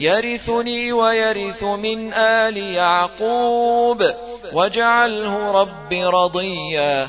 يرثني ويرث من آل يعقوب واجعله رب رضيا.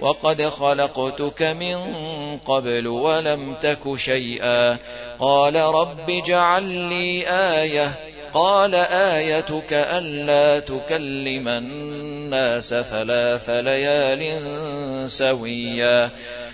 وقد خلقتك من قبل ولم تك شيئا. قال رب اجعل لي آية. قال آيتك ألا تكلم الناس ثلاث ليال سويا.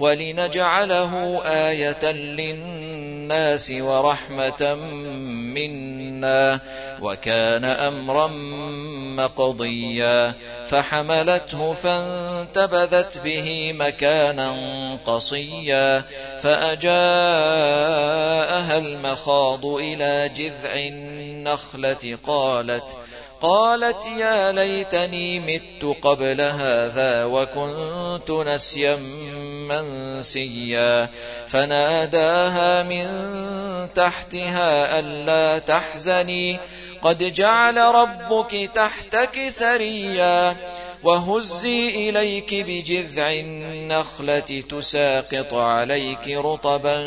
ولنجعله آية للناس ورحمة منا وكان أمرا مقضيا فحملته فانتبذت به مكانا قصيا فأجاءها المخاض إلى جذع النخلة قالت قالت يا ليتني مت قبل هذا وكنت نسيا منسيا. فناداها من تحتها ألا تحزني. قد جعل ربك تحتك سريا. وهزي إليك بجذع النخلة تساقط عليك رطبا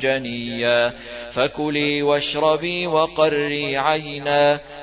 جنيا. فكلي واشربي وقري عينا.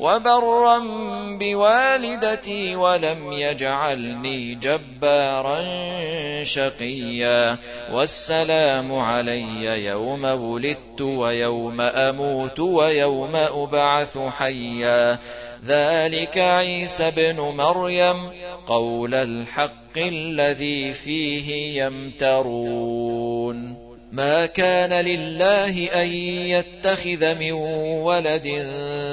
وبرا بوالدتي ولم يجعلني جبارا شقيا. والسلام علي يوم ولدت ويوم أموت ويوم أبعث حيا. ذلك عيسى بن مريم قول الحق الذي فيه يمترون. ما كان لله أن يتخذ من ولد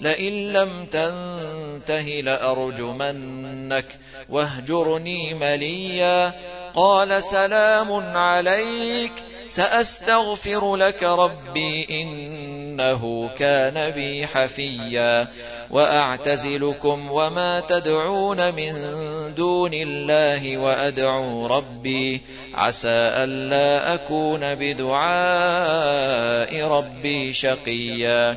لئن لم تنته لأرجمنك واهجرني مليا. قال سلام عليك سأستغفر لك ربي إنه كان بي حفيا. وأعتزلكم وما تدعون من دون الله وأدعو ربي. عسى ألا أكون بدعاء ربي شقيا.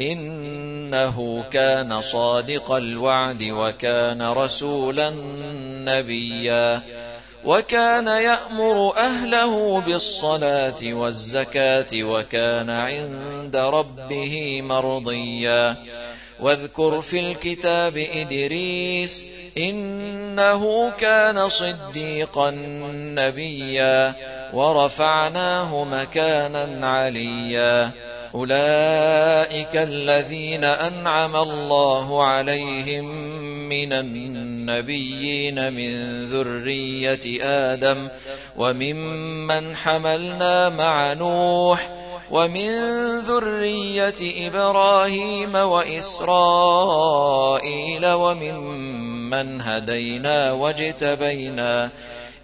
إنه كان صادق الوعد وكان رسولا نبيا وكان يأمر أهله بالصلاة والزكاة وكان عند ربه مرضيا. واذكر في الكتاب إدريس إنه كان صديقا نبيا ورفعناه مكانا عليا. أولئك الذين أنعم الله عليهم من النبيين من ذرية آدم وممن حملنا مع نوح ومن ذرية إبراهيم وإسرائيل وممن هدينا واجتبينا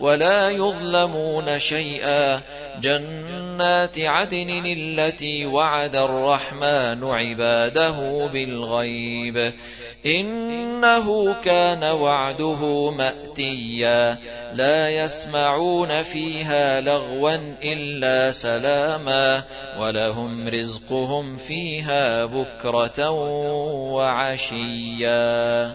ولا يظلمون شيئا. جنات عدن التي وعد الرحمن عباده بالغيب. إنه كان وعده مأتيا. لا يسمعون فيها لغوا إلا سلاما. ولهم رزقهم فيها بكرة وعشيا.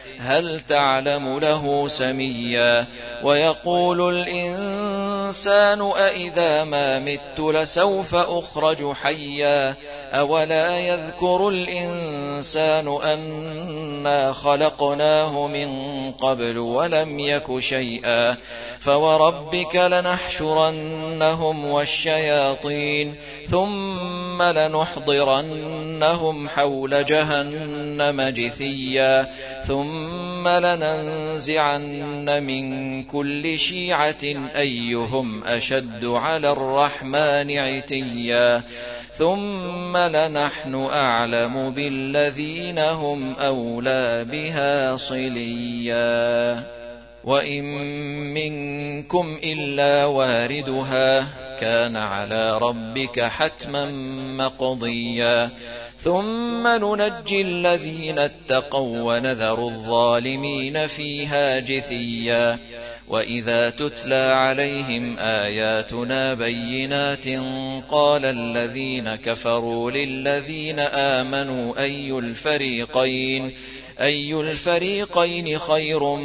هل تعلم له سميا ويقول الإنسان أإذا ما مت لسوف أخرج حيا أولا يذكر الإنسان أنا خلقناه من قبل ولم يك شيئا فوربك لنحشرنهم والشياطين ثم لنحضرنهم حول جهنم جثيا ثم لننزعن من كل شيعة أيهم أشد على الرحمن عتيا ثم لنحن أعلم بالذين هم أولى بها صليا. وإن منكم إلا واردها كان على ربك حتما مقضيا. ثم ننجي الذين اتقوا ونذر الظالمين فيها جثيا. وإذا تتلى عليهم آياتنا بينات قال الذين كفروا للذين آمنوا أي الفريقين؟ أي الفريقين خير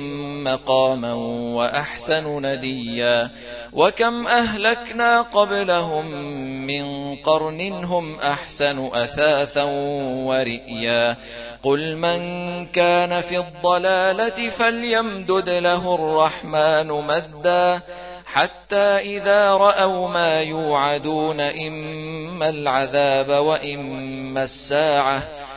مقاما وأحسن نديا وكم أهلكنا قبلهم من قرن هم أحسن أثاثا ورئيا قل من كان في الضلالة فليمدد له الرحمن مدا حتى إذا رأوا ما يوعدون إما العذاب وإما الساعة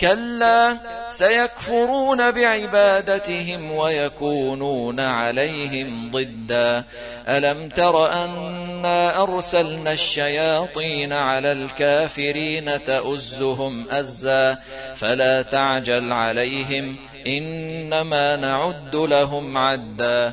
كلا سيكفرون بعبادتهم ويكونون عليهم ضدا. ألم تر أنا أرسلنا الشياطين على الكافرين تؤزهم أزا؟ فلا تعجل عليهم إنما نعد لهم عدا.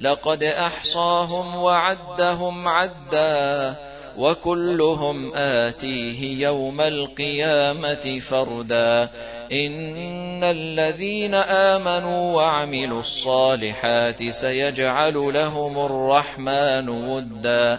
لقد أحصاهم وعدهم عدا وكلهم آتيه يوم القيامة فردا. إن الذين آمنوا وعملوا الصالحات سيجعل لهم الرحمن ودا.